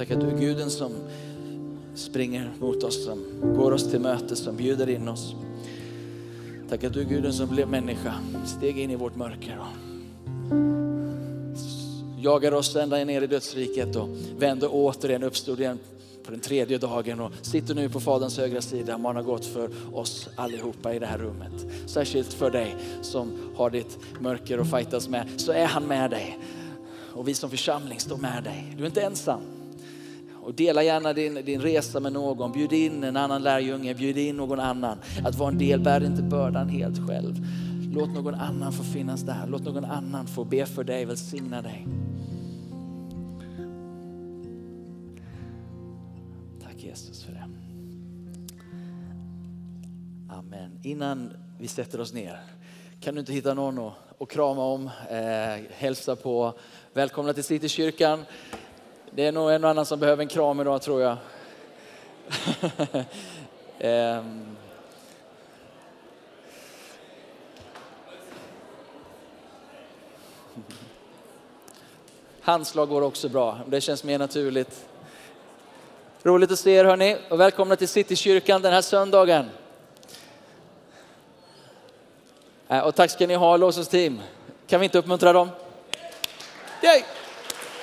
Tack att du är Guden som springer mot oss, som går oss till mötes, som bjuder in oss. Tack att du är Guden som blev människa, steg in i vårt mörker och jagar oss ända ner i dödsriket och vände återigen, uppstod igen på den tredje dagen och sitter nu på Faderns högra sida. Man har gått för oss allihopa i det här rummet. Särskilt för dig som har ditt mörker att fightas med, så är han med dig. Och vi som församling står med dig. Du är inte ensam. Och dela gärna din, din resa med någon. Bjud in en annan lärjunge, bjud in någon annan. Att vara en del, bär inte bördan helt själv. Låt någon annan få finnas där. Låt någon annan få be för dig, välsigna dig. Tack Jesus för det. Amen. Innan vi sätter oss ner, kan du inte hitta någon att, att krama om, eh, hälsa på. Välkomna till Citykyrkan. Det är nog en och annan som behöver en kram idag tror jag. um. Handslag går också bra, det känns mer naturligt. Roligt att se er hörni och välkomna till Citykyrkan den här söndagen. Äh, och tack ska ni ha, Låsens team. Kan vi inte uppmuntra dem? Yay!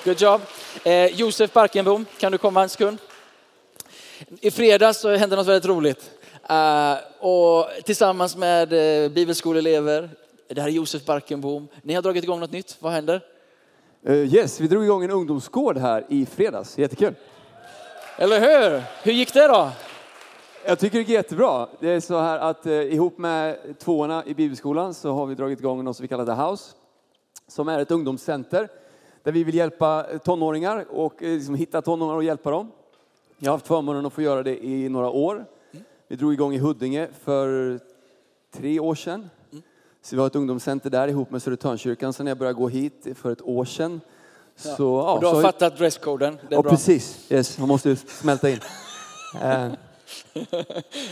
Good job. Eh, Josef Barkenbom, kan du komma en sekund? I fredags så hände något väldigt roligt. Uh, och tillsammans med uh, bibelskoleelever, det här är Josef Barkenbom. Ni har dragit igång något nytt, vad händer? Uh, yes, vi drog igång en ungdomsgård här i fredags, jättekul. Eller hur? Hur gick det då? Jag tycker det gick jättebra. Det är så här att uh, ihop med tvåorna i bibelskolan så har vi dragit igång något som vi kallar The House, som är ett ungdomscenter där vi vill hjälpa tonåringar och eh, liksom hitta tonåringar och hjälpa dem. Jag har haft förmånen att få göra det i några år. Vi drog igång i Huddinge för tre år sedan. Så vi har ett ungdomscenter där ihop med Södertörnkyrkan sen jag började gå hit för ett år sedan. Så, ja, och du har så, fattat dresskoden? Det är ja, bra. precis. Yes, man måste smälta in. Eh,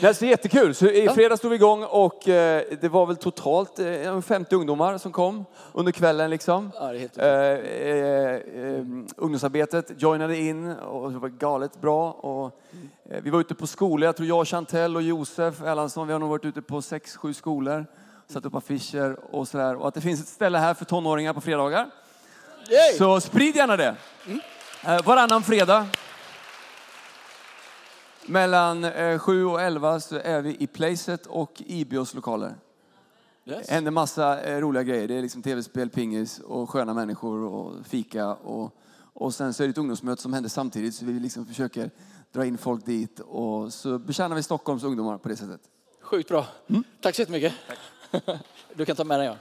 det är jättekul. Så I fredags stod vi igång och eh, det var väl totalt 50 eh, ungdomar som kom under kvällen. Liksom. Ja, eh, eh, ungdomsarbetet joinade in och det var galet bra. Och, vi var ute på skolor, jag tror jag, Chantell och Josef Erlandsson, vi har nog varit ute på sex, sju skolor. Satt upp affischer och sådär. Och att det finns ett ställe här för tonåringar på fredagar. Yay. Så sprid gärna det. Mm. Varannan fredag mellan eh, 7 och 11 så är vi i Placet och Ibios lokaler. Yes. Det händer massa eh, roliga grejer. Det är liksom tv-spel, pingis och sköna människor och fika. Och, och sen så är det ett ungdomsmöte som händer samtidigt så vi liksom försöker dra in folk dit. Och så betjänar vi Stockholms ungdomar på det sättet. Sjukt bra. Mm. Tack så jättemycket. Tack. Du kan ta med dig. Ja.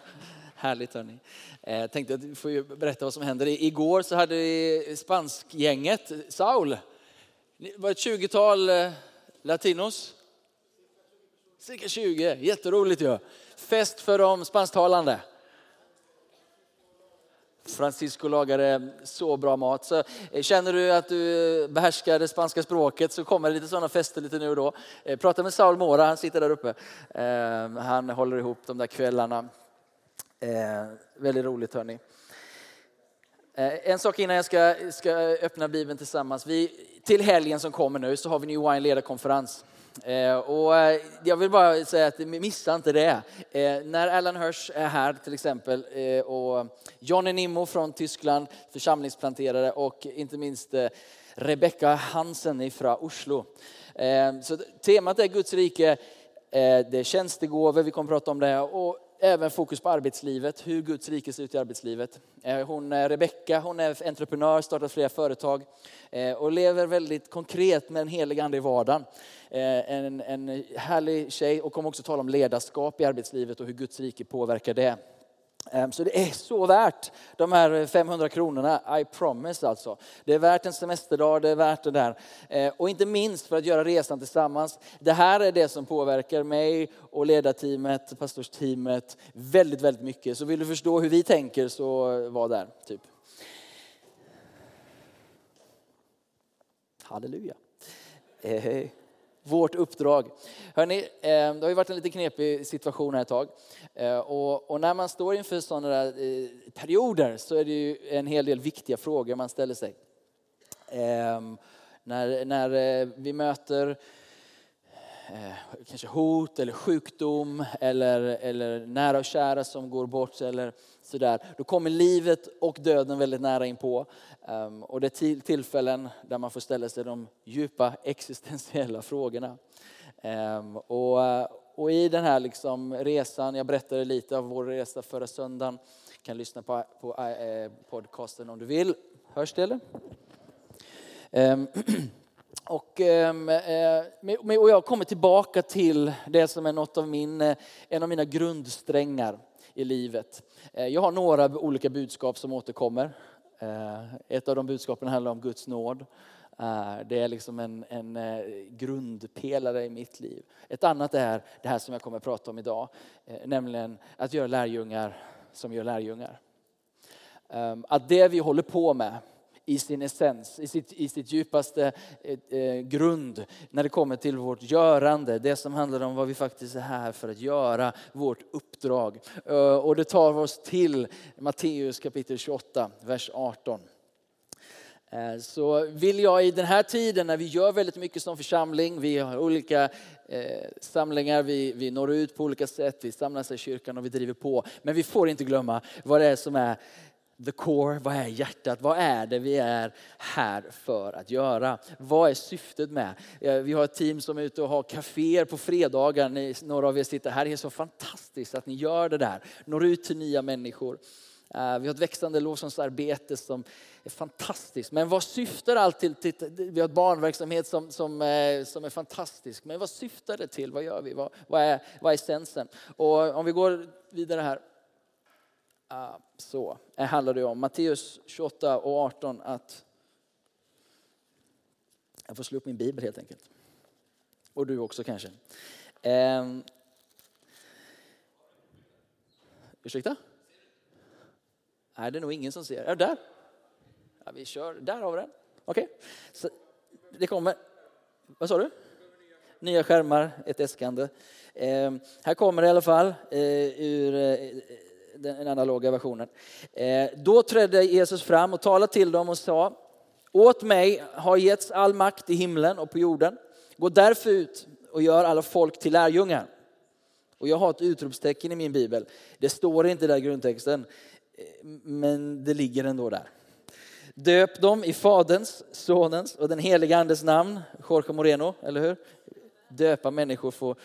Härligt hörni. Jag eh, tänkte att du får berätta vad som händer. Igår så hade vi spanskgänget, Saul, det var ett 20-tal eh, latinos. Cirka 20, jätteroligt ju. Ja. Fest för de spansktalande. Francisco lagade eh, så bra mat. Så eh, känner du att du behärskar det spanska språket så kommer det lite sådana fester lite nu och då. Prata med Saul Mora, han sitter där uppe. Han håller ihop de där kvällarna. Väldigt roligt hörni. Eh, en sak innan jag ska, ska öppna Bibeln tillsammans. Vi, till helgen som kommer nu så har vi New Wine ledarkonferens. Eh, och eh, jag vill bara säga att missa inte det. Eh, när Alan Hirsch är här till exempel eh, och Johnny Nimmo från Tyskland, församlingsplanterare och inte minst Rebecca Hansen från Oslo. Så temat är Guds rike, det är tjänstegåvor, vi kommer att prata om det. Och även fokus på arbetslivet, hur Guds rike ser ut i arbetslivet. Eh, hon, eh, Rebecka, hon är entreprenör, startat flera företag eh, och lever väldigt konkret med en helig ande i vardagen. En, en härlig tjej och kommer också tala om ledarskap i arbetslivet och hur Guds rike påverkar det. Ehm, så det är så värt de här 500 kronorna, I promise alltså. Det är värt en semesterdag, det är värt det där. Ehm, och inte minst för att göra resan tillsammans. Det här är det som påverkar mig och ledarteamet, pastorsteamet väldigt, väldigt mycket. Så vill du förstå hur vi tänker så var där. Typ. Halleluja. Eh, vårt uppdrag. Hörrni, eh, det har ju varit en lite knepig situation här ett tag. Eh, och, när man står inför sådana där eh, perioder så är det ju en hel del viktiga frågor man ställer sig. Ehm, när, när vi möter kanske hot eller sjukdom eller, eller nära och kära som går bort eller sådär. Då kommer livet och döden väldigt nära inpå. Ehm, och det är tillfällen där man får ställa sig de djupa existentiella frågorna. Ehm, och, och i den här liksom resan, jag berättade lite av vår resa förra söndagen, kan lyssna på, på eh, podcasten om du vill. Hörs det eller? Ehm, och, eh, och jag kommer tillbaka till det som är något av min, eh, en av mina grundsträngar i livet. Eh, jag har några olika budskap som återkommer. Eh, ett av de budskapen handlar om Guds nåd. Eh, det är liksom en, en grundpelare i mitt liv. Ett annat är det här som jag kommer att prata om idag, nämligen att göra lärjungar som gör lärjungar. Ehm, att det vi håller på med i sin essens, i sitt, i sitt djupaste eh, eh, grund när det kommer till vårt görande. Det som handlar om vad vi faktiskt är här för att göra, vårt uppdrag. Eh, och det tar oss till Matteus kapitel 28, vers 18. Eh, så vill jag i den här tiden när vi gör väldigt mycket som församling, vi har olika eh, samlingar, vi, vi når ut på olika sätt, vi samlas i kyrkan och vi driver på. Men vi får inte glömma vad det är som är the core, vad är hjärtat? Vad är det vi är här för att göra? Vad är syftet med? Vi har ett team som är ute och har kaféer på fredagar. några av er sitter här. Det är så fantastiskt att ni gör det där. Når ut till nya människor. Eh, vi har ett växande lovsångsarbete som är fantastiskt. Men vad syftar allt till? Vi har ett barnverksamhet som, som, eh, som är fantastisk. Men vad syftar det till? Vad gör vi? Vad, vad, är, vad är essensen? Och om vi går vidare här. Ah, så handlar det om. Matteus 28 och 18 att jag får slå upp min bibel helt enkelt. Och du också kanske. Eh, ursäkta? Nej, det är nog ingen som ser. Är där? Ja, vi kör. Där har vi den. Okej. Okay. Det kommer. Vad sa du? Nya skärmar, ett äskande. Eh, här kommer det i alla fall eh, ur eh, den analoga versionen. Eh, då trädde Jesus fram och talade till dem och sa, åt mig har getts all makt i himlen och på jorden. Gå därför ut och gör alla folk till lärjungar. Och jag har ett utropstecken i min bibel. Det står inte där i grundtexten, eh, men det ligger ändå där. Döp dem i Faderns, Sonens och den heliga Andes namn. Jorge Moreno, eller hur? Döpa människor får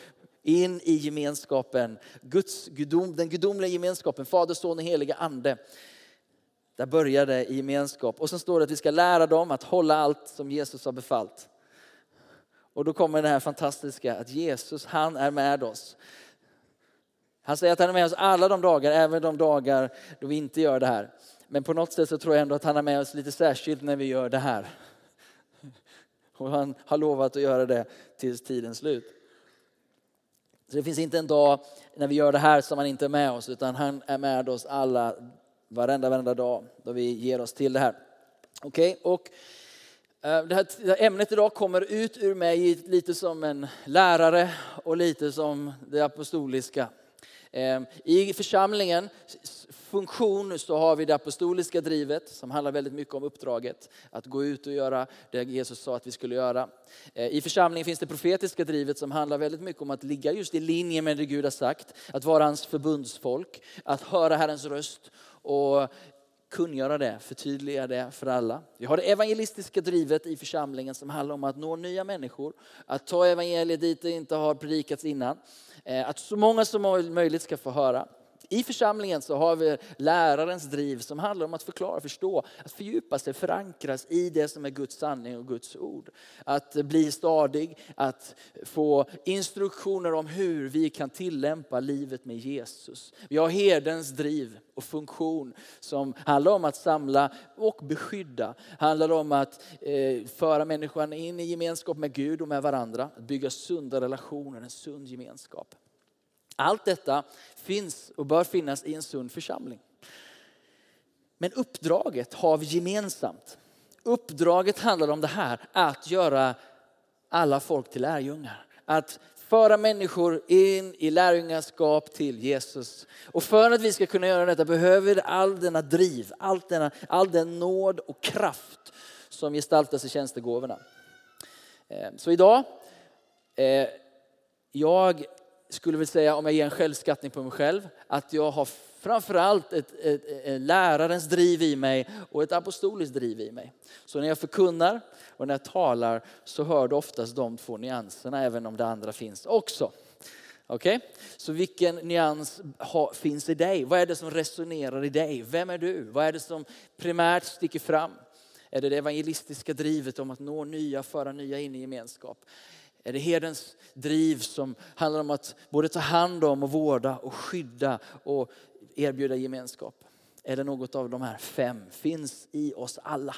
in i gemenskapen, Guds gudom, den gudomliga gemenskapen, Fader, Son och heliga Ande. Där börjar det i gemenskap. Och sen står det att vi ska lära dem att hålla allt som Jesus har befallt. Och då kommer det här fantastiska att Jesus, han är med oss. Han säger att han är med oss alla de dagar, även de dagar då vi inte gör det här. Men på något sätt så tror jag ändå att han är med oss lite särskilt när vi gör det här. Och han har lovat att göra det tills tidens slut. Så det finns inte en dag när vi gör det här som han inte är med oss, utan han är med oss alla, varenda, varenda dag då vi ger oss till det här. Okej, okay? och eh, det här, ämnet idag kommer ut ur mig lite som en lärare och lite som det apostoliska. Ehm, I församlingen funktion så har vi det apostoliska drivet som handlar väldigt mycket om uppdraget. Att gå ut och göra det Jesus sa att vi skulle göra. Ehm, I församlingen finns det profetiska drivet som handlar väldigt mycket om att ligga just i linje med det Gud har sagt. Att vara hans förbundsfolk, att höra Herrens röst och kungöra det, förtydliga det för alla. Vi har det evangelistiska drivet i församlingen som handlar om att nå nya människor. Att ta evangeliet dit det inte har predikats innan. Eh, att så många som möjligt ska få höra. I församlingen så har vi lärarens driv som handlar om att förklara, förstå, att fördjupa sig, förankras i det som är Guds sanning och Guds ord. Att bli stadig, att få instruktioner om hur vi kan tillämpa livet med Jesus. Vi har herdens driv och funktion som handlar om att samla och beskydda. Handlar om att eh, föra människan in i gemenskap med Gud och med varandra. Att bygga sunda relationer, en sund gemenskap. Allt detta finns och bör finnas i en sund församling. Men uppdraget har vi gemensamt. Uppdraget handlar om det här, att göra alla folk till lärjungar. Att föra människor in i lärjungaskap till Jesus. Och för att vi ska kunna göra detta behöver vi all denna driv, all, denna, all den nåd och kraft som gestaltas i tjänstegåvorna. Eh, så idag, eh, jag skulle väl säga om jag ger en självskattning på mig själv, att jag har framförallt ett, ett, ett lärarens driv i mig och ett apostoliskt driv i mig. Så när jag förkunnar och när jag talar så hör du oftast de två nyanserna även om det andra finns också. Okej? Okay? Så vilken nyans ha, finns i dig? Vad är det som resonerar i dig? Vem är du? Vad är det som primärt sticker fram? Är det det evangelistiska drivet om att nå nya, föra nya in i gemenskap? Är det herdens driv som handlar om att både ta hand om och vårda och skydda och erbjuda gemenskap? Eller något av de här fem finns i oss alla.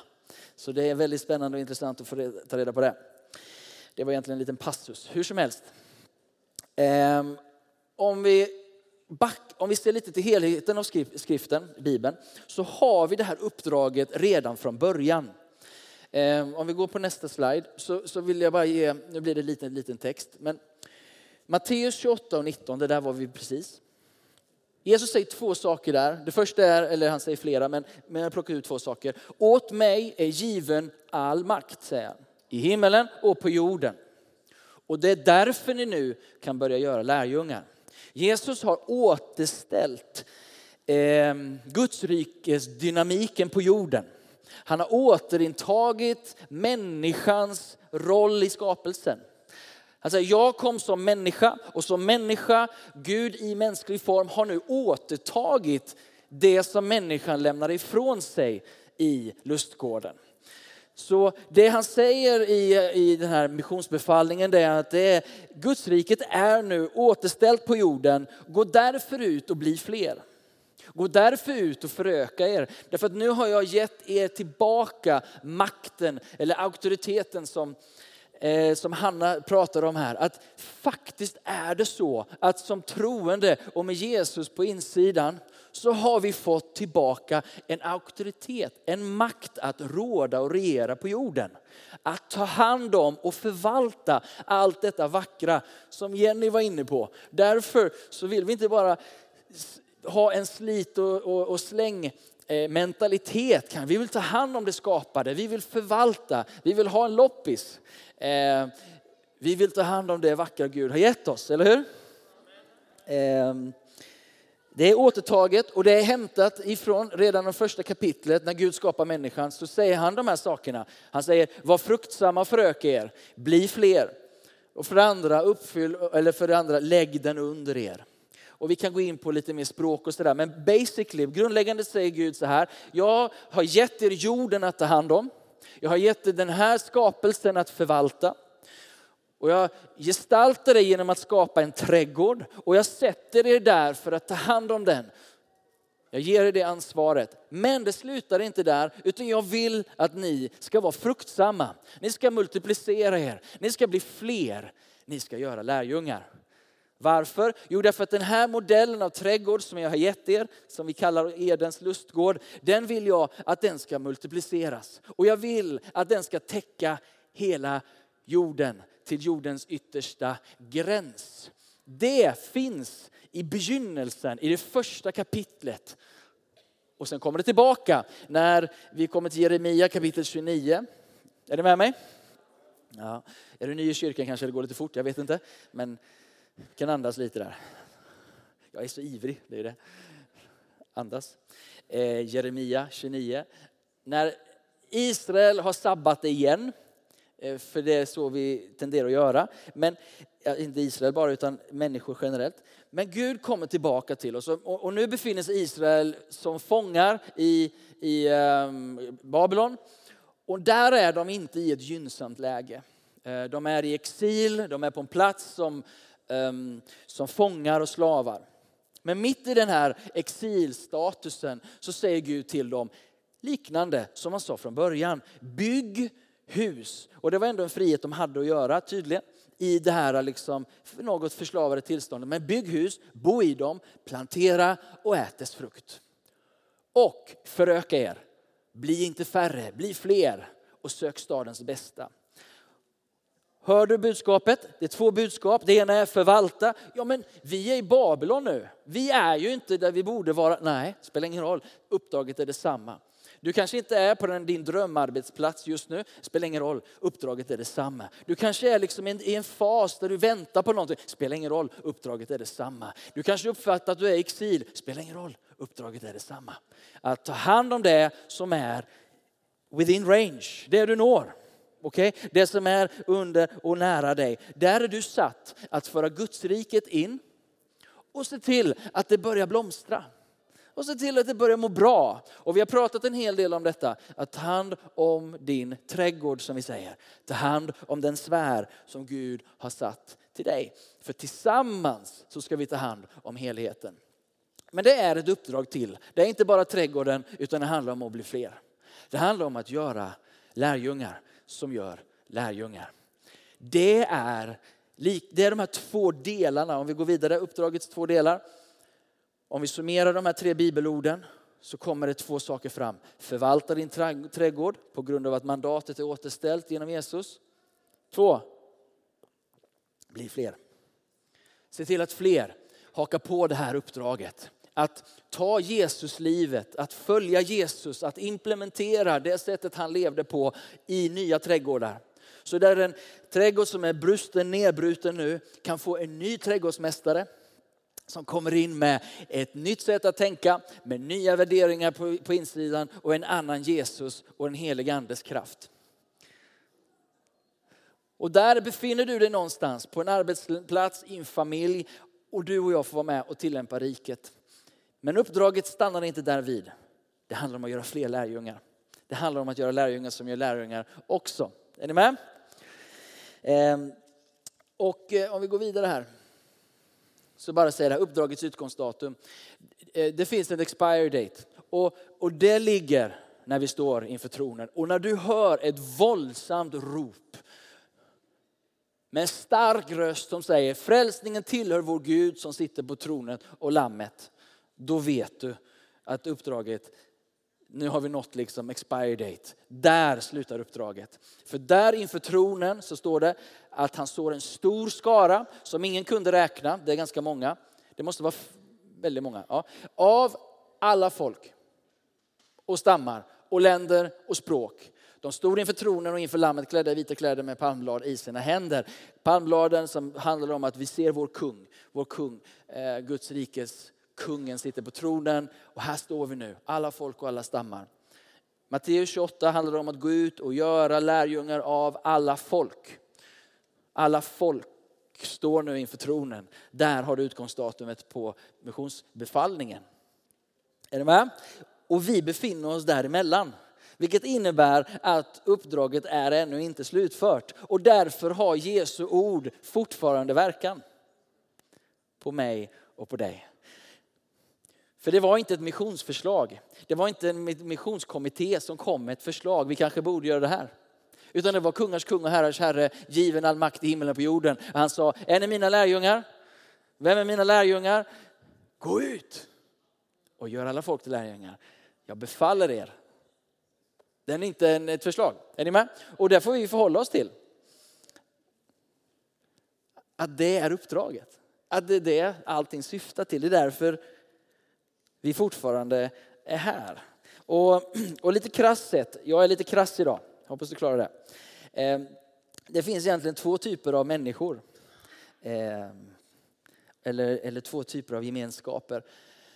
Så det är väldigt spännande och intressant att få ta reda på det. Det var egentligen en liten passus. Hur som helst. Ehm, om vi, back, om vi ser lite till helheten av skriften, Bibeln, så har vi det här uppdraget redan från början. Ehm, om vi går på nästa slide så, så vill jag bara ge, nu blir det en en liten text, men Matteus 28 och 19, det där var vi precis. Jesus säger två saker där. Det första är, eller han säger flera, men, men jag plockar ut två saker. Åt mig är given all makt, säger han. I himmelen och på jorden. Och det är därför ni nu kan börja göra lärjungar. Jesus har återställt eh, Guds rikes dynamiken på jorden. Han har återintagit människans roll i skapelsen. Han säger, jag kom som människa och som människa, Gud i mänsklig form har nu återtagit det som människan lämnade ifrån sig i lustgården. Så det han säger i, i den här missionsbefallningen det är att det är, Guds riket är nu återställt på jorden. Gå därför ut och bli fler. Gå därför ut och föröka er. Därför att nu har jag gett er tillbaka makten eller auktoriteten som, eh, som Hanna pratar om här. Att faktiskt är det så att som troende och med Jesus på insidan så har vi fått tillbaka en auktoritet, en makt att råda och regera på jorden. Att ta hand om och förvalta allt detta vackra som Jenny var inne på. Därför så vill vi inte bara ha en slit och, och, och släng eh, mentalitet. Vi vill ta hand om det skapade, vi vill förvalta, vi vill ha en loppis. Eh, vi vill ta hand om det vackra Gud har gett oss, eller hur? Ehm, det är återtaget och det är hämtat ifrån redan det första kapitlet när Gud skapar människan så säger han de här sakerna. Han säger var fruktsamma och er, bli fler. Och för det andra uppfyll, eller för det andra lägg den under er. Och vi kan gå in på lite mer språk och sådär. Men basically, grundläggande säger Gud så här. Jag har gett er jorden att ta hand om. Jag har gett er den här skapelsen att förvalta. Och jag gestaltar det genom att skapa en trädgård och jag sätter er där för att ta hand om den. Jag ger er det ansvaret. Men det slutar inte där, utan jag vill att ni ska vara fruktsamma. Ni ska multiplicera er, ni ska bli fler, ni ska göra lärjungar. Varför? Jo, därför att den här modellen av trädgård som jag har gett er, som vi kallar Edens lustgård, den vill jag att den ska multipliceras. Och jag vill att den ska täcka hela jorden till jordens yttersta gräns. Det finns i begynnelsen, i det första kapitlet. Och sen kommer det tillbaka när vi kommer till Jeremia kapitel 29. Är ni med mig? Ja. Är du ny i kyrkan kanske det går lite fort, jag vet inte. Men kan andas lite där. Jag är så ivrig, det är det. Andas. Eh, Jeremia 29. När Israel har sabbat igen, eh, för det är så vi tenderar att göra. Men inte Israel bara, utan människor generellt. Men Gud kommer tillbaka till oss. Och, nu befinner sig Israel som fångar i, i um, Babylon. Och där är de inte i ett gynnsamt läge. Eh, de är i exil, de är på en plats som, Ehm, som fångar och slavar. Men mitt i den här exilstatusen så säger Gud till dem liknande som han sa från början. Bygg hus. Och det var ändå en frihet de hade att göra tydligen i det här liksom, något förslavade tillståndet. Men bygg hus, bo i dem, plantera och ät dess frukt. Och föröka er. Bli inte färre, bli fler och sök stadens bästa. Hör du budskapet? Det är två budskap. Det ena är förvalta. Ja men vi är i Babylon nu. Vi är ju inte där vi borde vara. Nej, det spelar ingen roll. Uppdraget är detsamma. Du kanske inte är på den, din drömarbetsplats just nu, spelar ingen roll, uppdraget är detsamma. Du kanske är liksom i en fas där du väntar på någonting, spelar ingen roll, uppdraget är detsamma. Du kanske uppfattar att du är i exil, spelar ingen roll, uppdraget är detsamma. Att ta hand om det som är within range, det du når. Okay? Det som är under och nära dig. Där är du satt att föra Guds riket in och se till att det börjar blomstra och se till att det börjar må bra. Och vi har pratat en hel del om detta, att ta hand om din trädgård som vi säger. Ta hand om den sfär som Gud har satt till dig. För tillsammans så ska vi ta hand om helheten. Men det är ett uppdrag till. Det är inte bara trädgården utan det handlar om att bli fler. Det handlar om att göra lärjungar som gör lärjungar. Det är, det är de här två delarna, om vi går vidare, uppdragets två delar. Om vi summerar de här tre bibelorden så kommer det två saker fram. Förvalta din trädgård på grund av att mandatet är återställt genom Jesus. Två, bli fler. Se till att fler hakar på det här uppdraget. Att ta Jesus-livet, att följa Jesus, att implementera det sättet han levde på i nya trädgårdar. Så där en trädgård som är brusten, nedbruten nu kan få en ny trädgårdsmästare som kommer in med ett nytt sätt att tänka, med nya värderingar på, på insidan och en annan Jesus och en helig andes kraft. Och där befinner du dig någonstans på en arbetsplats, i en familj och du och jag får vara med och tillämpa riket. Men uppdraget stannar inte där vid. Det handlar om att göra fler lärjungar. Det handlar om att göra lärjungar som gör lärjungar också. Är ni med? Ehm, och eh, om vi går vidare här. Så bara säga det här, uppdragets utgångsdatum. Eh, det finns en expire date och, och det ligger när vi står inför tronen. Och när du hör ett våldsamt rop med en stark röst som säger frälsningen tillhör vår Gud som sitter på tronen och lammet. Då vet du att uppdraget, nu har vi nått liksom expire date. Där slutar uppdraget. För där inför tronen så står det att han såg en stor skara som ingen kunde räkna, det är ganska många. Det måste vara väldigt många. Ja. Av alla folk och stammar och länder och språk. De stod inför tronen och inför lammet klädda i vita kläder med palmblad i sina händer. Palmbladen som handlar om att vi ser vår kung, vår kung, eh, Guds rikes kungen sitter på tronen. Och här står vi nu, alla folk och alla stammar. Matteus 28 handlar om att gå ut och göra lärjungar av alla folk. Alla folk står nu inför tronen. Där har du utgångsdatumet på missionsbefallningen. Är du med? Och vi befinner oss däremellan. Vilket innebär att uppdraget är ännu inte slutfört. Och därför har Jesu ord fortfarande verkan. På mig och på dig. För det var inte ett missionsförslag. Det var inte en missionskommitté som kom med ett förslag. Vi kanske borde göra det här. Utan det var kungars kung och herrars herre, given all makt i himlen och på jorden. Han sa, är ni mina lärjungar? Vem är mina lärjungar? Gå ut och gör alla folk till lärjungar. Jag befaller er. Det är inte ett förslag. Är ni med? Och det får vi förhålla oss till. Att det är uppdraget. Att det är det allting syftar till. Det är därför vi fortfarande är här. Och, och lite krasst sett, jag är lite krass idag, hoppas du klarar det. Eh, det finns egentligen två typer av människor. Eh, eller, eller två typer av gemenskaper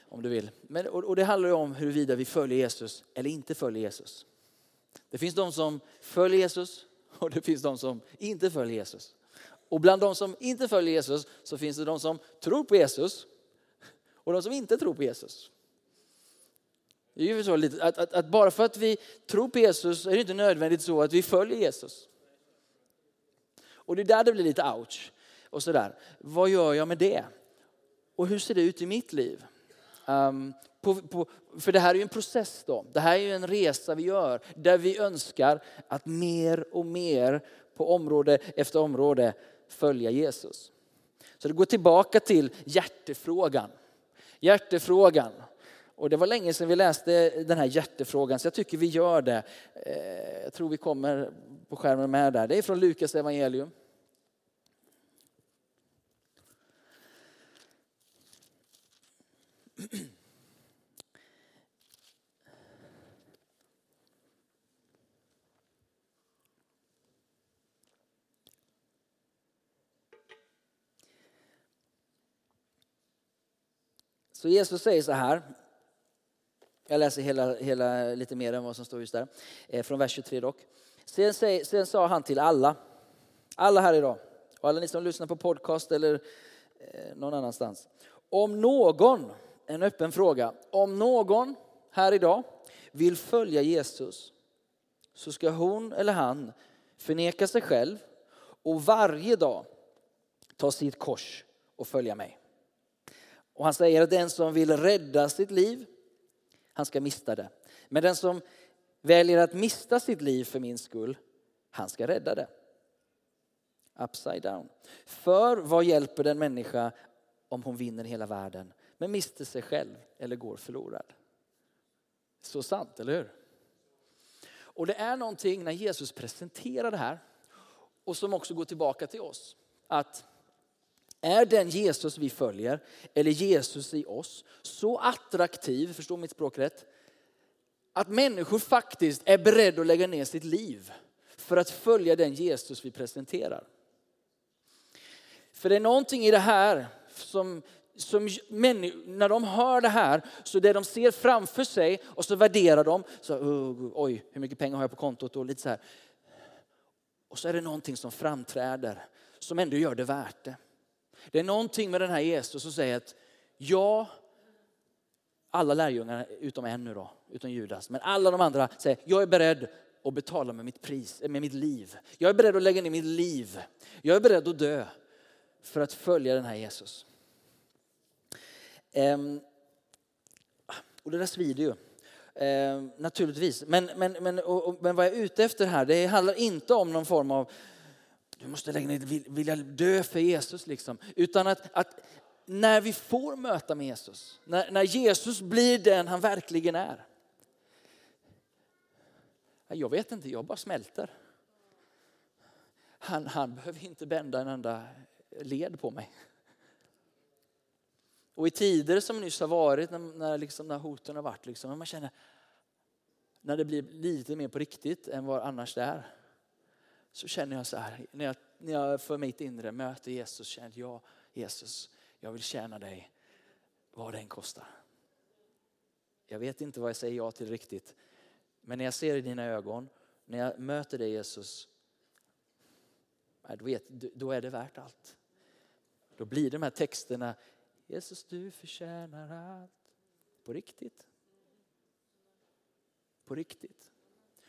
om du vill. Men, och, och det handlar ju om huruvida vi följer Jesus eller inte följer Jesus. Det finns de som följer Jesus och det finns de som inte följer Jesus. Och bland de som inte följer Jesus så finns det de som tror på Jesus och de som inte tror på Jesus. Det är ju så lite, att, att, att, bara för att vi tror på Jesus är det inte nödvändigt så att vi följer Jesus. Och det är där det blir lite ouch. Och sådär. Vad gör jag med det? Och hur ser det ut i mitt liv? Um, på, på, för det här är ju en process då. Det här är ju en resa vi gör där vi önskar att mer och mer på område efter område följa Jesus. Så det går tillbaka till hjärtefrågan. Hjärtefrågan. Och det var länge sedan vi läste den här hjärtefrågan så jag tycker vi gör det. Eh, jag tror vi kommer på skärmen med där. Det är från Lukas evangelium. Så Jesus säger så här jag läser hela, hela lite mer än vad som står just där. Eh, från vers 23 dock. Sen, sen sa han till alla, alla här idag, och alla ni som lyssnar på podcast eller eh, någon annanstans. Om någon, en öppen fråga, om någon här idag vill följa Jesus så ska hon eller han förneka sig själv och varje dag ta sitt kors och följa mig. Och han säger att den som vill rädda sitt liv, han ska mista det. Men den som väljer att mista sitt liv för min skull, han ska rädda det. Upside down. För vad hjälper den människa om hon vinner hela världen men mister sig själv eller går förlorad? Så sant, eller hur? Och det är någonting när Jesus presenterar det här och som också går tillbaka till oss. Att är den Jesus vi följer, eller Jesus i oss, så attraktiv, förstå mitt språk rätt, att människor faktiskt är beredda att lägga ner sitt liv för att följa den Jesus vi presenterar. För det är någonting i det här som, som när de hör det här, så det de ser framför sig och så värderar de, så, oj hur mycket pengar har jag på kontot och lite så här. Och så är det någonting som framträder som ändå gör det värt det. Det är någonting med den här Jesus som säger att jag, alla lärjungar utom en nu då, utom Judas, men alla de andra säger jag är beredd att betala med mitt pris, med mitt liv. Jag är beredd att lägga ner mitt liv. Jag är beredd att dö för att följa den här Jesus. Ehm, och det där svider ju. Ehm, naturligtvis. Men, men, men, och, och, men vad jag är ute efter här, det handlar inte om någon form av du måste lägga ner, vilja dö för Jesus. Liksom. Utan att, att när vi får möta med Jesus, när, när Jesus blir den han verkligen är. Jag vet inte, jag bara smälter. Han, han behöver inte bända en enda led på mig. Och i tider som nyss har varit, när, när, liksom, när hoten har varit, liksom, när man känner när det blir lite mer på riktigt än vad annars det är så känner jag så här, när jag, när jag för mitt inre möter Jesus, känner jag Jesus, jag vill tjäna dig vad det än kostar. Jag vet inte vad jag säger ja till riktigt, men när jag ser i dina ögon, när jag möter dig Jesus, då är det värt allt. Då blir de här texterna, Jesus du förtjänar allt. På riktigt. På riktigt.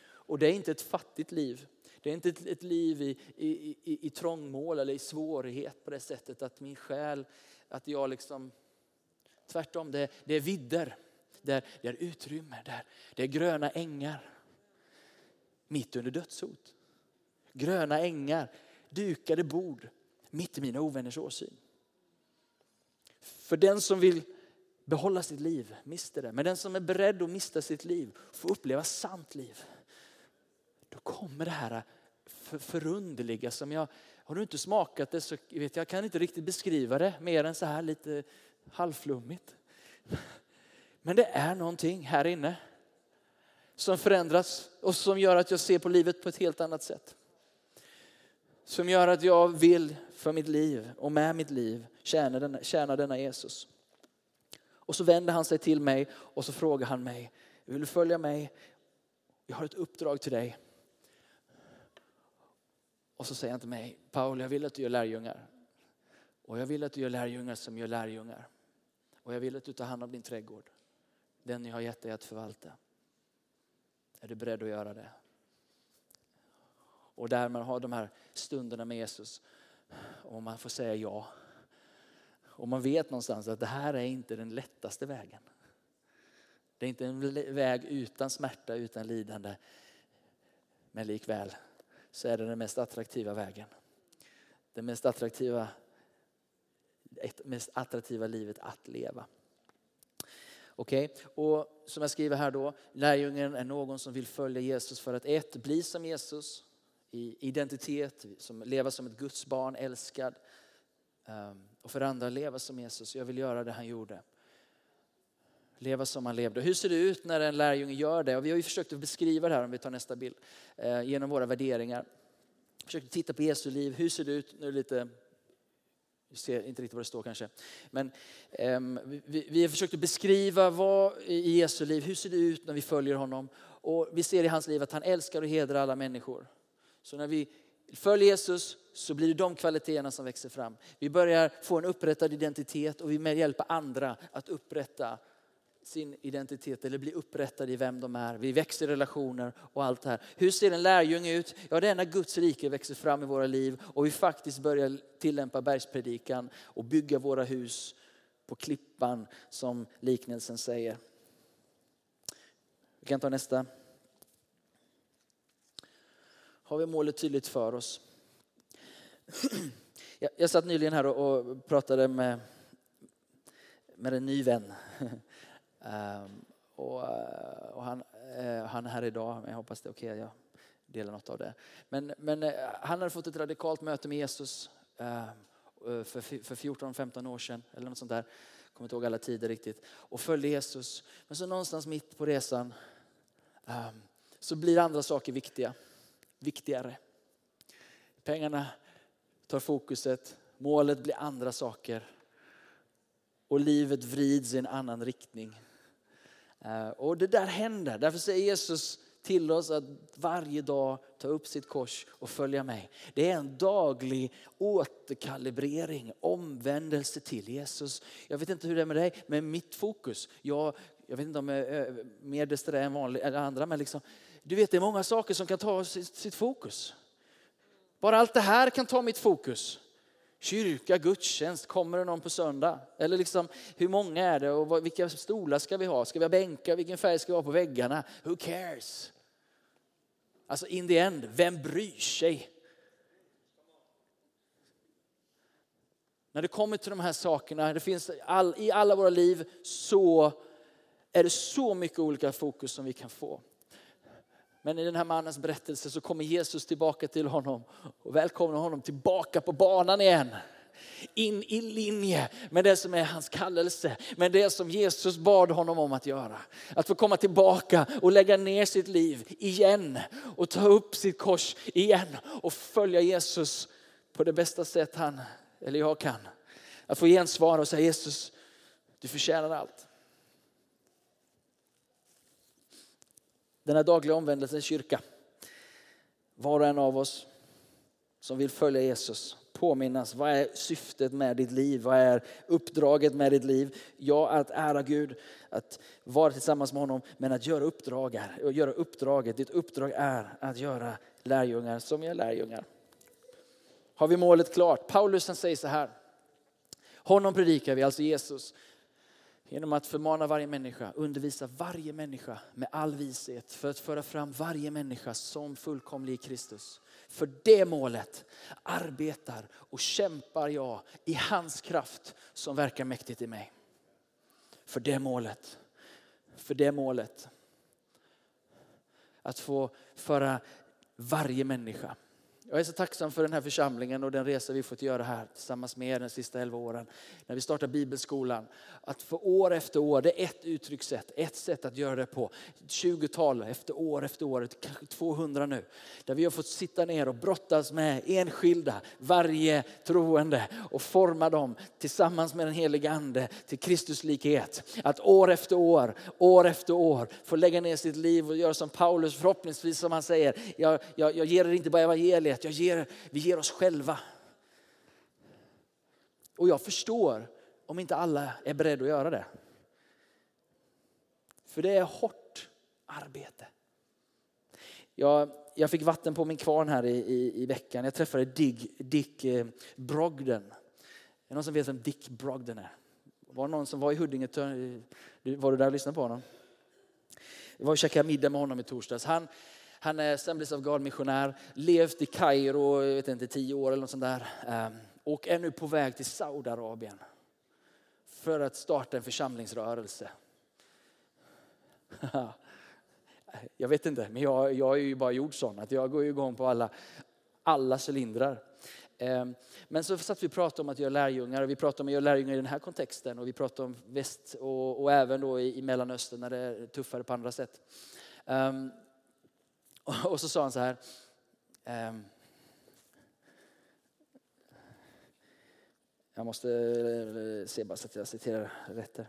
Och det är inte ett fattigt liv. Det är inte ett, ett liv i, i, i, i trångmål eller i svårighet på det sättet att min själ, att jag liksom, tvärtom, det, det är vidder. Det är, det är utrymme, det är, det är gröna ängar. Mitt under dödshot. Gröna ängar, dukade bord, mitt i mina ovänners åsyn. För den som vill behålla sitt liv mister det. Men den som är beredd att mista sitt liv får uppleva sant liv. Då kommer det här för, förunderliga som jag, har du inte smakat det så vet jag, jag kan inte riktigt beskriva det mer än så här lite halvflummigt. Men det är någonting här inne som förändras och som gör att jag ser på livet på ett helt annat sätt. Som gör att jag vill för mitt liv och med mitt liv tjäna denna, tjäna denna Jesus. Och så vänder han sig till mig och så frågar han mig, vill du följa mig? Jag har ett uppdrag till dig. Och så säger han till mig, Paul jag vill att du gör lärjungar. Och jag vill att du gör lärjungar som gör lärjungar. Och jag vill att du tar hand om din trädgård. Den jag har gett dig att förvalta. Är du beredd att göra det? Och där man har de här stunderna med Jesus och man får säga ja. Och man vet någonstans att det här är inte den lättaste vägen. Det är inte en väg utan smärta, utan lidande. Men likväl så är det den mest attraktiva vägen. Det mest attraktiva, ett mest attraktiva livet att leva. Okej, okay? och som jag skriver här då, lärjungen är någon som vill följa Jesus för att ett, bli som Jesus i identitet, som leva som ett Guds barn, älskad. Um, och för andra leva som Jesus, jag vill göra det han gjorde. Leva som han levde. Hur ser det ut när en lärjunge gör det? Och vi har ju försökt att beskriva det här om vi tar nästa bild. Eh, genom våra värderingar. Försökt titta på Jesu liv. Hur ser det ut? Nu är det lite vi ser inte riktigt vad det står kanske. Men um, vi, vi har försökt att beskriva vad i Jesu liv, hur ser det ut när vi följer honom? Och vi ser i hans liv att han älskar och hedrar alla människor. Så när vi följer Jesus så blir det de kvaliteterna som växer fram. Vi börjar få en upprättad identitet och vi hjälper hjälpa andra att upprätta sin identitet eller bli upprättad i vem de är. Vi växer i relationer och allt det här. Hur ser en lärjunge ut? Ja, det är när Guds rike växer fram i våra liv och vi faktiskt börjar tillämpa bergspredikan och bygga våra hus på klippan som liknelsen säger. Vi kan ta nästa. Har vi målet tydligt för oss? Jag satt nyligen här och pratade med, med en ny vän Ehm, och, eh, och han, eh, han är här idag, men jag hoppas det är okej, okay, jag delar något av det. Men, men eh, han hade fått ett radikalt möte med Jesus ehm, för, för 14-15 år sedan, eller något sånt där. Jag kommer inte ihåg alla tider riktigt. Och följde Jesus. Men så någonstans mitt på resan ehm, så blir andra saker viktiga. Viktigare. Pengarna tar fokuset, målet blir andra saker. Och livet vrids i en annan riktning. Eh, och det där händer. Därför säger Jesus till oss att varje dag ta upp sitt kors och följa mig. Det är en daglig återkalibrering, omvändelse till Jesus. Jag vet inte hur det är med dig, men mitt fokus, jag, jag vet inte om jag är eh, mer desträ än vanlig, eller andra, men liksom, du vet det är många saker som kan ta sitt, sitt fokus. Bara allt det här kan ta mitt fokus. Kyrka, gudstjänst, kommer det någon på söndag? Eller liksom, hur många är det och vilka stolar ska vi ha? Ska vi ha bänkar? Vilken färg ska vi ha på väggarna? Who cares? Alltså in the end, vem bryr sig? När det kommer till de här sakerna, det finns all, i alla våra liv så är det så mycket olika fokus som vi kan få. Men i den här mannens berättelse så kommer Jesus tillbaka till honom och välkomnar honom tillbaka på banan igen. In i linje med det som är hans kallelse, med det som Jesus bad honom om att göra. Att få komma tillbaka och lägga ner sitt liv igen och ta upp sitt kors igen och följa Jesus på det bästa sätt han eller jag kan. Att få gensvara och säga Jesus, du förtjänar allt. Den här dagliga omvändelsen kyrka. Var och en av oss som vill följa Jesus påminnas. Vad är syftet med ditt liv? Vad är uppdraget med ditt liv? Ja, att ära Gud, att vara tillsammans med honom, men att göra uppdrag. Och göra uppdraget. Ditt uppdrag är att göra lärjungar som gör lärjungar. Har vi målet klart? Paulus säger så här. Honom predikar vi, alltså Jesus. Genom att förmana varje människa, undervisa varje människa med all vishet för att föra fram varje människa som fullkomlig i Kristus. För det målet arbetar och kämpar jag i hans kraft som verkar mäktigt i mig. För det målet. För det målet. Att få föra varje människa jag är så tacksam för den här församlingen och den resa vi fått göra här tillsammans med er de sista elva åren. När vi startade bibelskolan. Att för år efter år, det är ett uttryckssätt, ett sätt att göra det på. 20-tal efter år efter år, kanske 200 nu. Där vi har fått sitta ner och brottas med enskilda, varje troende och forma dem tillsammans med den heliga ande till Kristuslikhet. Att år efter år, år efter år få lägga ner sitt liv och göra som Paulus förhoppningsvis som han säger. Jag, jag, jag ger er inte bara evangeliet att jag ger, vi ger oss själva. Och jag förstår om inte alla är beredda att göra det. För det är hårt arbete. Jag, jag fick vatten på min kvarn här i, i, i veckan. Jag träffade Dick, Dick eh, Brogden. Är det någon som vet vem Dick Brogden är? Var det någon som var i Huddinge? Var du där och lyssnade på honom? Jag var och käkade middag med honom i torsdags. Han, han är Assemblies of God-missionär, levt i Kairo jag vet inte, tio år eller något sånt där. Ehm, och är nu på väg till Saudiarabien för att starta en församlingsrörelse. Jag vet inte, men jag, jag är ju bara gjord sån att jag går igång på alla, alla cylindrar. Ehm, men så satt vi och pratade om att göra lärjungar och vi pratade om att göra lärjungar i den här kontexten och vi pratade om väst och, och även då i, i Mellanöstern när det är tuffare på andra sätt. Um, och, och, så sa han så här. Ehm, jag måste eh, se bara så att jag citerar rätt här.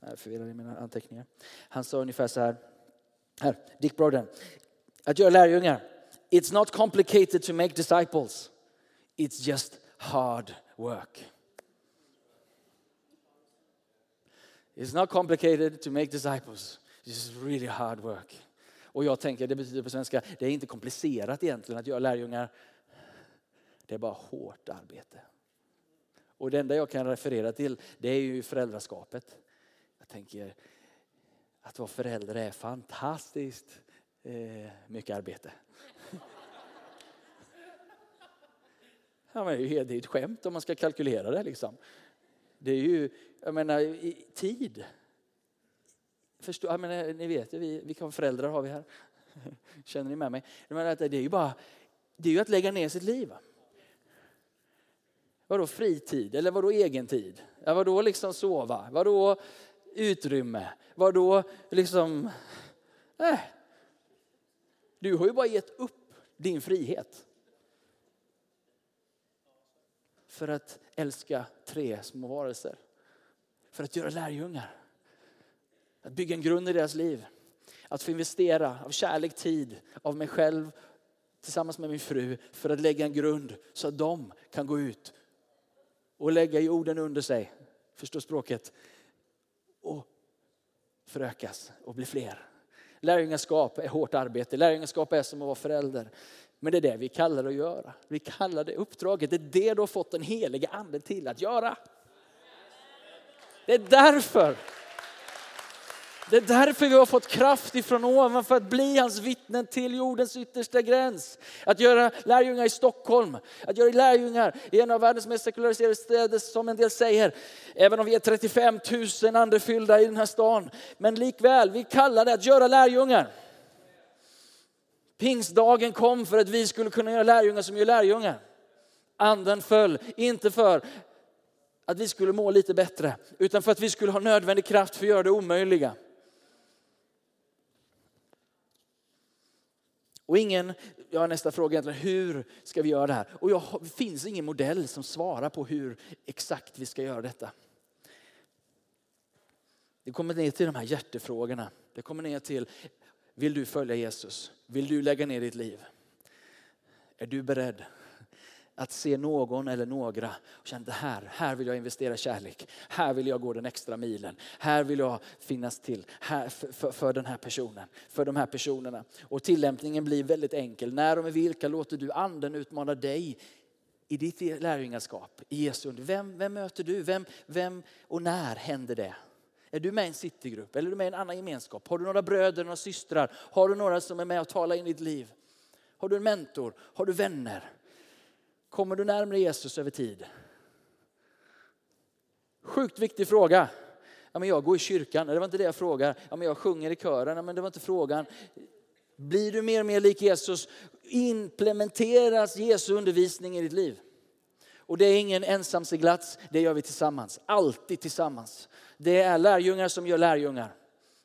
Jag är förvirrad i mina anteckningar. Han sa ungefär så här. Här, Dick Broden. Att göra lärjungar. It's not complicated to make disciples. It's just hard work. It's not complicated to make disciples. It's really hard work. Och jag tänker, det betyder på svenska, det är inte komplicerat egentligen att göra lärjungar. Det är bara hårt arbete. Och det enda jag kan referera till, det är ju föräldraskapet. Jag tänker att vara förälder är fantastiskt eh, mycket arbete. Ja, men det är ju ett skämt om man ska kalkylera det. Liksom. Det är ju, jag menar, i tid. Förstå, jag menar, ni vet ju, vi, vilka föräldrar har vi här? Känner ni med mig? menar, det är ju bara, det är ju att lägga ner sitt liv. Vadå fritid eller vadå egen tid? Ja, vadå liksom sova? Vadå utrymme? Vadå liksom... Äh. Du har ju bara gett upp din frihet. För att älska tre små varelser. För att göra lärjungar. Att bygga en grund i deras liv. Att få investera av kärlek, tid, av mig själv tillsammans med min fru för att lägga en grund så att de kan gå ut och lägga jorden under sig. Förstå språket och förökas och bli fler. Lärjungaskap är hårt arbete. Lärjungaskap är som att vara förälder. Men det är det vi kallar det att göra. Vi kallar det uppdraget. Det är det du har fått den heliga anden till att göra. Det är därför det är därför vi har fått kraft ifrån ovan för att bli hans vittnen till jordens yttersta gräns. Att göra lärjungar i Stockholm, att göra lärjungar i en av världens mest sekulariserade städer som en del säger. Även om vi är 35 000 andefyllda i den här stan. Men likväl, vi kallar det att göra lärjungar. Pingstdagen kom för att vi skulle kunna göra lärjungar som gör lärjungar. Anden föll, inte för att vi skulle må lite bättre, utan för att vi skulle ha nödvändig kraft för att göra det omöjliga. Och ingen, jag har nästa fråga egentligen, hur ska vi göra det här? Och jag, det finns ingen modell som svarar på hur exakt vi ska göra detta. Det kommer ner till de här hjärtefrågorna. Det kommer ner till, vill du följa Jesus? Vill du lägga ner ditt liv? Är du beredd att se någon eller några och känna det här, här vill jag investera kärlek. Här vill jag gå den extra milen. Här vill jag finnas till här för, för, för, den här personen, för de här personerna. Och tillämpningen blir väldigt enkel. När och med vilka låter du anden utmana dig i ditt lärjungaskap, i Jesu vem, vem möter du? Vem, vem och när händer det? Är du med i en citygrupp eller är du med i en annan gemenskap? Har du några bröder, några systrar? Har du några som är med och talar in i ditt liv? Har du en mentor? Har du vänner? Kommer du närmare Jesus över tid? Sjukt viktig fråga. Ja, men jag går i kyrkan, det var inte det jag frågar. Ja, men jag sjunger i kören, ja, men det var inte frågan. Blir du mer och mer lik Jesus implementeras Jesu undervisning i ditt liv. Och det är ingen ensamseglats, det gör vi tillsammans. Alltid tillsammans. Det är lärjungar som gör lärjungar.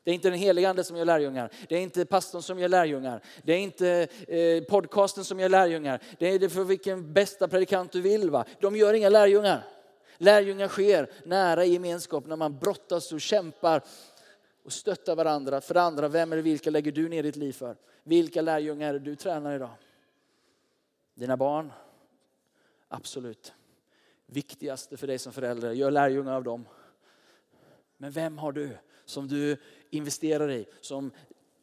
Det är inte den heliga ande som gör lärjungar. Det är inte pastorn som gör lärjungar. Det är inte eh, podcasten som gör lärjungar. Det är det för vilken bästa predikant du vill. Va? De gör inga lärjungar. Lärjungar sker nära i gemenskap när man brottas och kämpar och stöttar varandra. För det andra, vem eller vilka lägger du ner ditt liv för? Vilka lärjungar är det du tränar idag? Dina barn? Absolut. Viktigaste för dig som förälder, gör lärjungar av dem. Men vem har du som du investerar i, som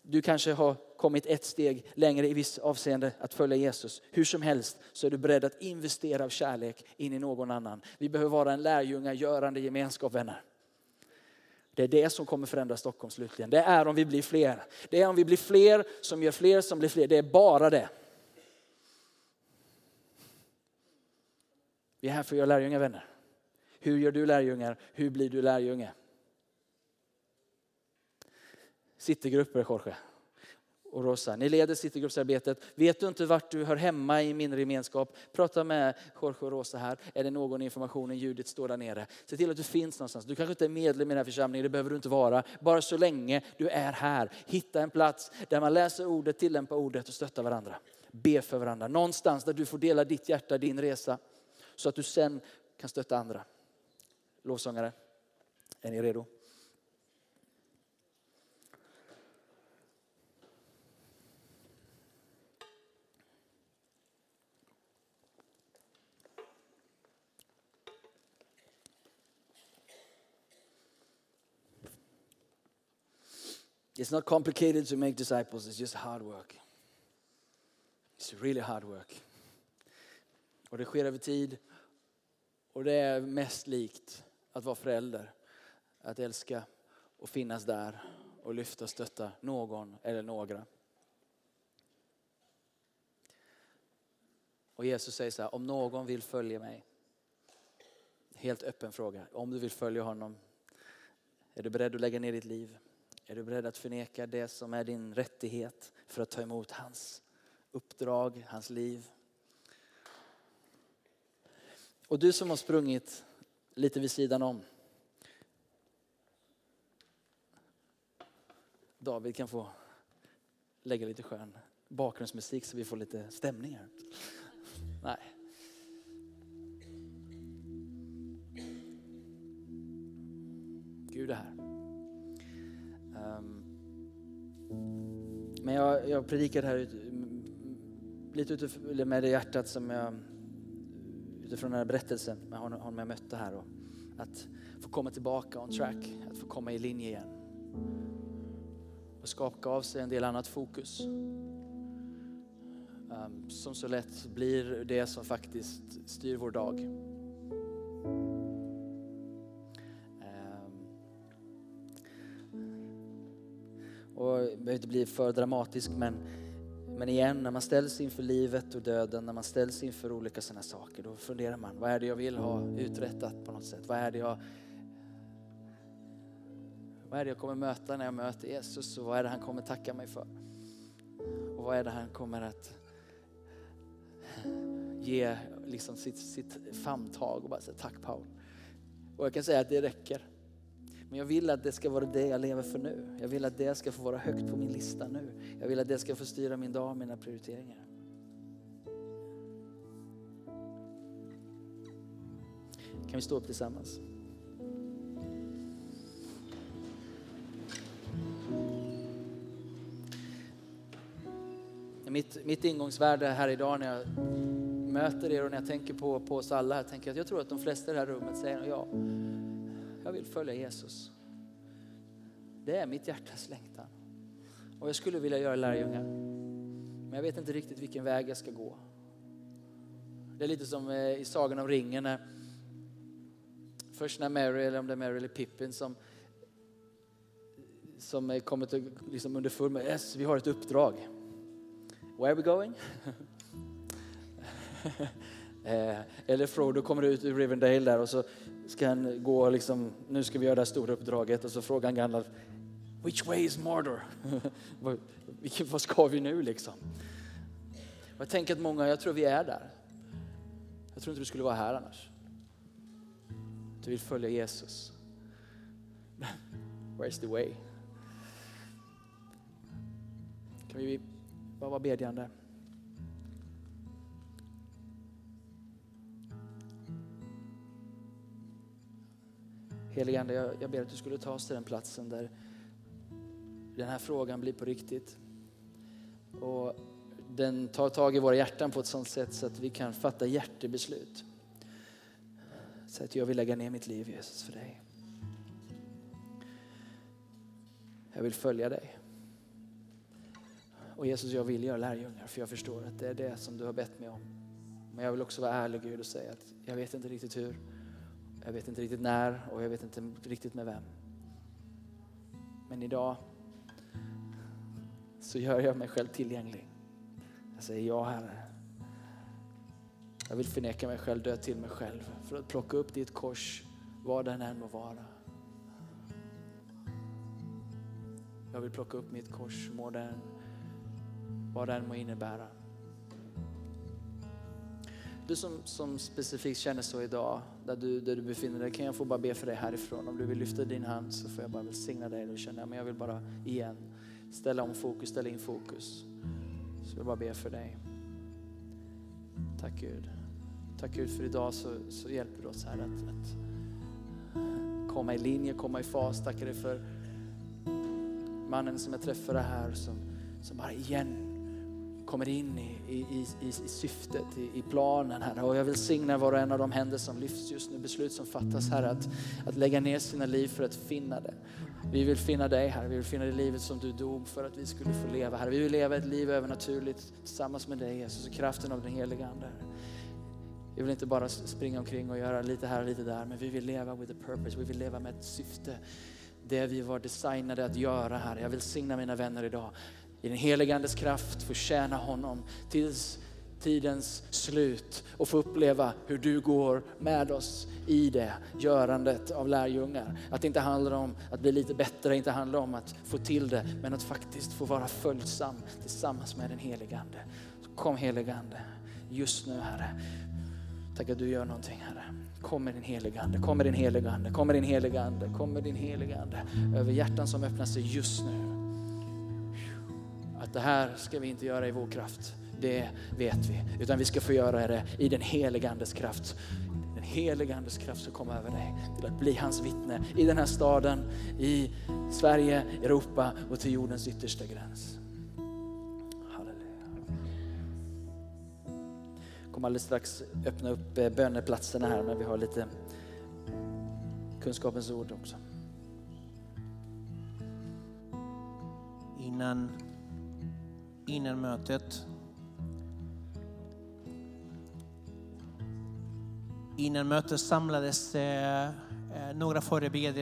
du kanske har kommit ett steg längre i viss avseende att följa Jesus. Hur som helst så är du beredd att investera av kärlek in i någon annan. Vi behöver vara en lärjungagörande gemenskap vänner. Det är det som kommer förändra Stockholm slutligen. Det är om vi blir fler. Det är om vi blir fler som gör fler som blir fler. Det är bara det. Vi är här för att göra lärjungar vänner. Hur gör du lärjungar? Hur blir du lärjunge? Citygrupper, Jorge och Rosa. Ni leder Citygruppsarbetet. Vet du inte vart du hör hemma i mindre gemenskap? Prata med Jorge och Rosa här. Är det någon information? Ljudet står där nere. Se till att du finns någonstans. Du kanske inte är medlem i den här församlingen, det behöver du inte vara. Bara så länge du är här. Hitta en plats där man läser ordet, tillämpar ordet och stöttar varandra. Be för varandra. Någonstans där du får dela ditt hjärta, din resa. Så att du sen kan stötta andra. Lovsångare, är ni redo? It's not complicated to make disciples, it's just hard work. It's really hard work. Och det sker över tid. Och det är mest likt att vara förälder. Att älska och finnas där och lyfta och stötta någon eller några. Och Jesus säger så här, om någon vill följa mig. Helt öppen fråga. Om du vill följa honom, är du beredd att lägga ner ditt liv? Är du beredd att förneka det som är din rättighet för att ta emot hans uppdrag, hans liv? Och du som har sprungit lite vid sidan om. David kan få lägga lite skön bakgrundsmusik så vi får lite stämning här. Nej. Gud är här. Um, men jag, jag predikar här lite utifrån, med det hjärtat som jag, utifrån den här berättelsen med honom jag mötte här. Och att få komma tillbaka on track, att få komma i linje igen. Och skaka av sig en del annat fokus. Um, som så lätt blir det som faktiskt styr vår dag. Um, och jag behöver inte bli för dramatisk men, men igen när man ställs inför livet och döden, när man ställs inför olika sådana saker, då funderar man, vad är det jag vill ha uträttat på något sätt? Vad är det jag vad är det jag kommer möta när jag möter Jesus och vad är det han kommer tacka mig för? Och vad är det han kommer att ge liksom sitt, sitt famntag och bara säga tack Paul. Och jag kan säga att det räcker. Men jag vill att det ska vara det jag lever för nu. Jag vill att det ska få vara högt på min lista nu. Jag vill att det ska få styra min dag och mina prioriteringar. Kan vi stå upp tillsammans? Mitt, mitt ingångsvärde här idag när jag möter er och när jag tänker på, på oss alla här, tänker jag att jag tror att de flesta i det här rummet säger ja jag vill följa Jesus. Det är mitt hjärtas längtan. Och jag skulle vilja göra lärjungar. Men jag vet inte riktigt vilken väg jag ska gå. Det är lite som eh, i Sagan om ringen. När, först när Mary, eller om det är Mary eller Pippin som, som eh, kommer till, liksom underfund med, yes, vi har ett uppdrag. Where are we going? Eh, eller Frodo kommer ut ur Rivendale där och så ska han gå liksom, nu ska vi göra det här stora uppdraget och så frågar han Gandalf, which way is Mordor? Vad ska vi nu liksom? jag tänker att många, jag tror vi är där. Jag tror inte du skulle vara här annars. Du vill följa Jesus. Where's the way? Kan vi bara vara bedjande? Helige Ande, jag, jag ber att du skulle ta oss till den platsen där den här frågan blir på riktigt. Och den tar tag i våra hjärtan på ett sådant sätt så att vi kan fatta hjärtebeslut. Så att jag vill lägga ner mitt liv Jesus för dig. Jag vill följa dig. Och Jesus, jag vill göra lärjungar för jag förstår att det är det som du har bett mig om. Men jag vill också vara ärlig Gud och säga att jag vet inte riktigt hur. Jag vet inte riktigt när och jag vet inte riktigt med vem. Men idag så gör jag mig själv tillgänglig. Jag säger ja Herre. Jag vill förneka mig själv, dö till mig själv för att plocka upp ditt kors, var den än må vara. Jag vill plocka upp mitt kors, må den, vad den må innebära. Du som, som specifikt känner så idag, där du, där du befinner dig, kan jag få bara be för dig härifrån. Om du vill lyfta din hand så får jag bara välsigna dig. Och känner, men jag vill bara igen ställa om fokus, ställa in fokus. Så jag vill bara be för dig. Tack Gud. Tack Gud för idag så, så hjälper du oss här att, att komma i linje, komma i fas. Tackar dig för mannen som jag träffade här som, som bara igen kommer in i, i, i, i syftet, i, i planen här. Och jag vill signa var och en av de händer som lyfts just nu, beslut som fattas här att, att lägga ner sina liv för att finna det. Vi vill finna dig här, vi vill finna det livet som du dog för att vi skulle få leva här. Vi vill leva ett liv övernaturligt tillsammans med dig Jesus och kraften av den heliga Ande. Vi vill inte bara springa omkring och göra lite här och lite där, men vi vill leva with a purpose, vi vill leva med ett syfte. Det vi var designade att göra här. Jag vill signa mina vänner idag i den helige Andes kraft få tjäna honom tills tidens slut och få uppleva hur du går med oss i det görandet av lärjungar. Att det inte handlar om att bli lite bättre, inte handlar om att få till det, men att faktiskt få vara följsam tillsammans med den helige Ande. Så kom helige Ande, just nu Herre. Tack att du gör någonting Herre. Kom med din heliga Ande, kom med din heliga Ande, kom med din heliga Ande, kom med din heliga Ande över hjärtan som öppnar sig just nu. Att det här ska vi inte göra i vår kraft, det vet vi. Utan vi ska få göra det i den heliga Andes kraft. Den heliga Andes kraft ska komma över dig till att bli hans vittne i den här staden, i Sverige, Europa och till jordens yttersta gräns. Halleluja. Jag kommer alldeles strax öppna upp eh, böneplatserna här, men vi har lite kunskapens ord också. Innan innan mötet. Innan mötet samlades eh, eh, några förebedjare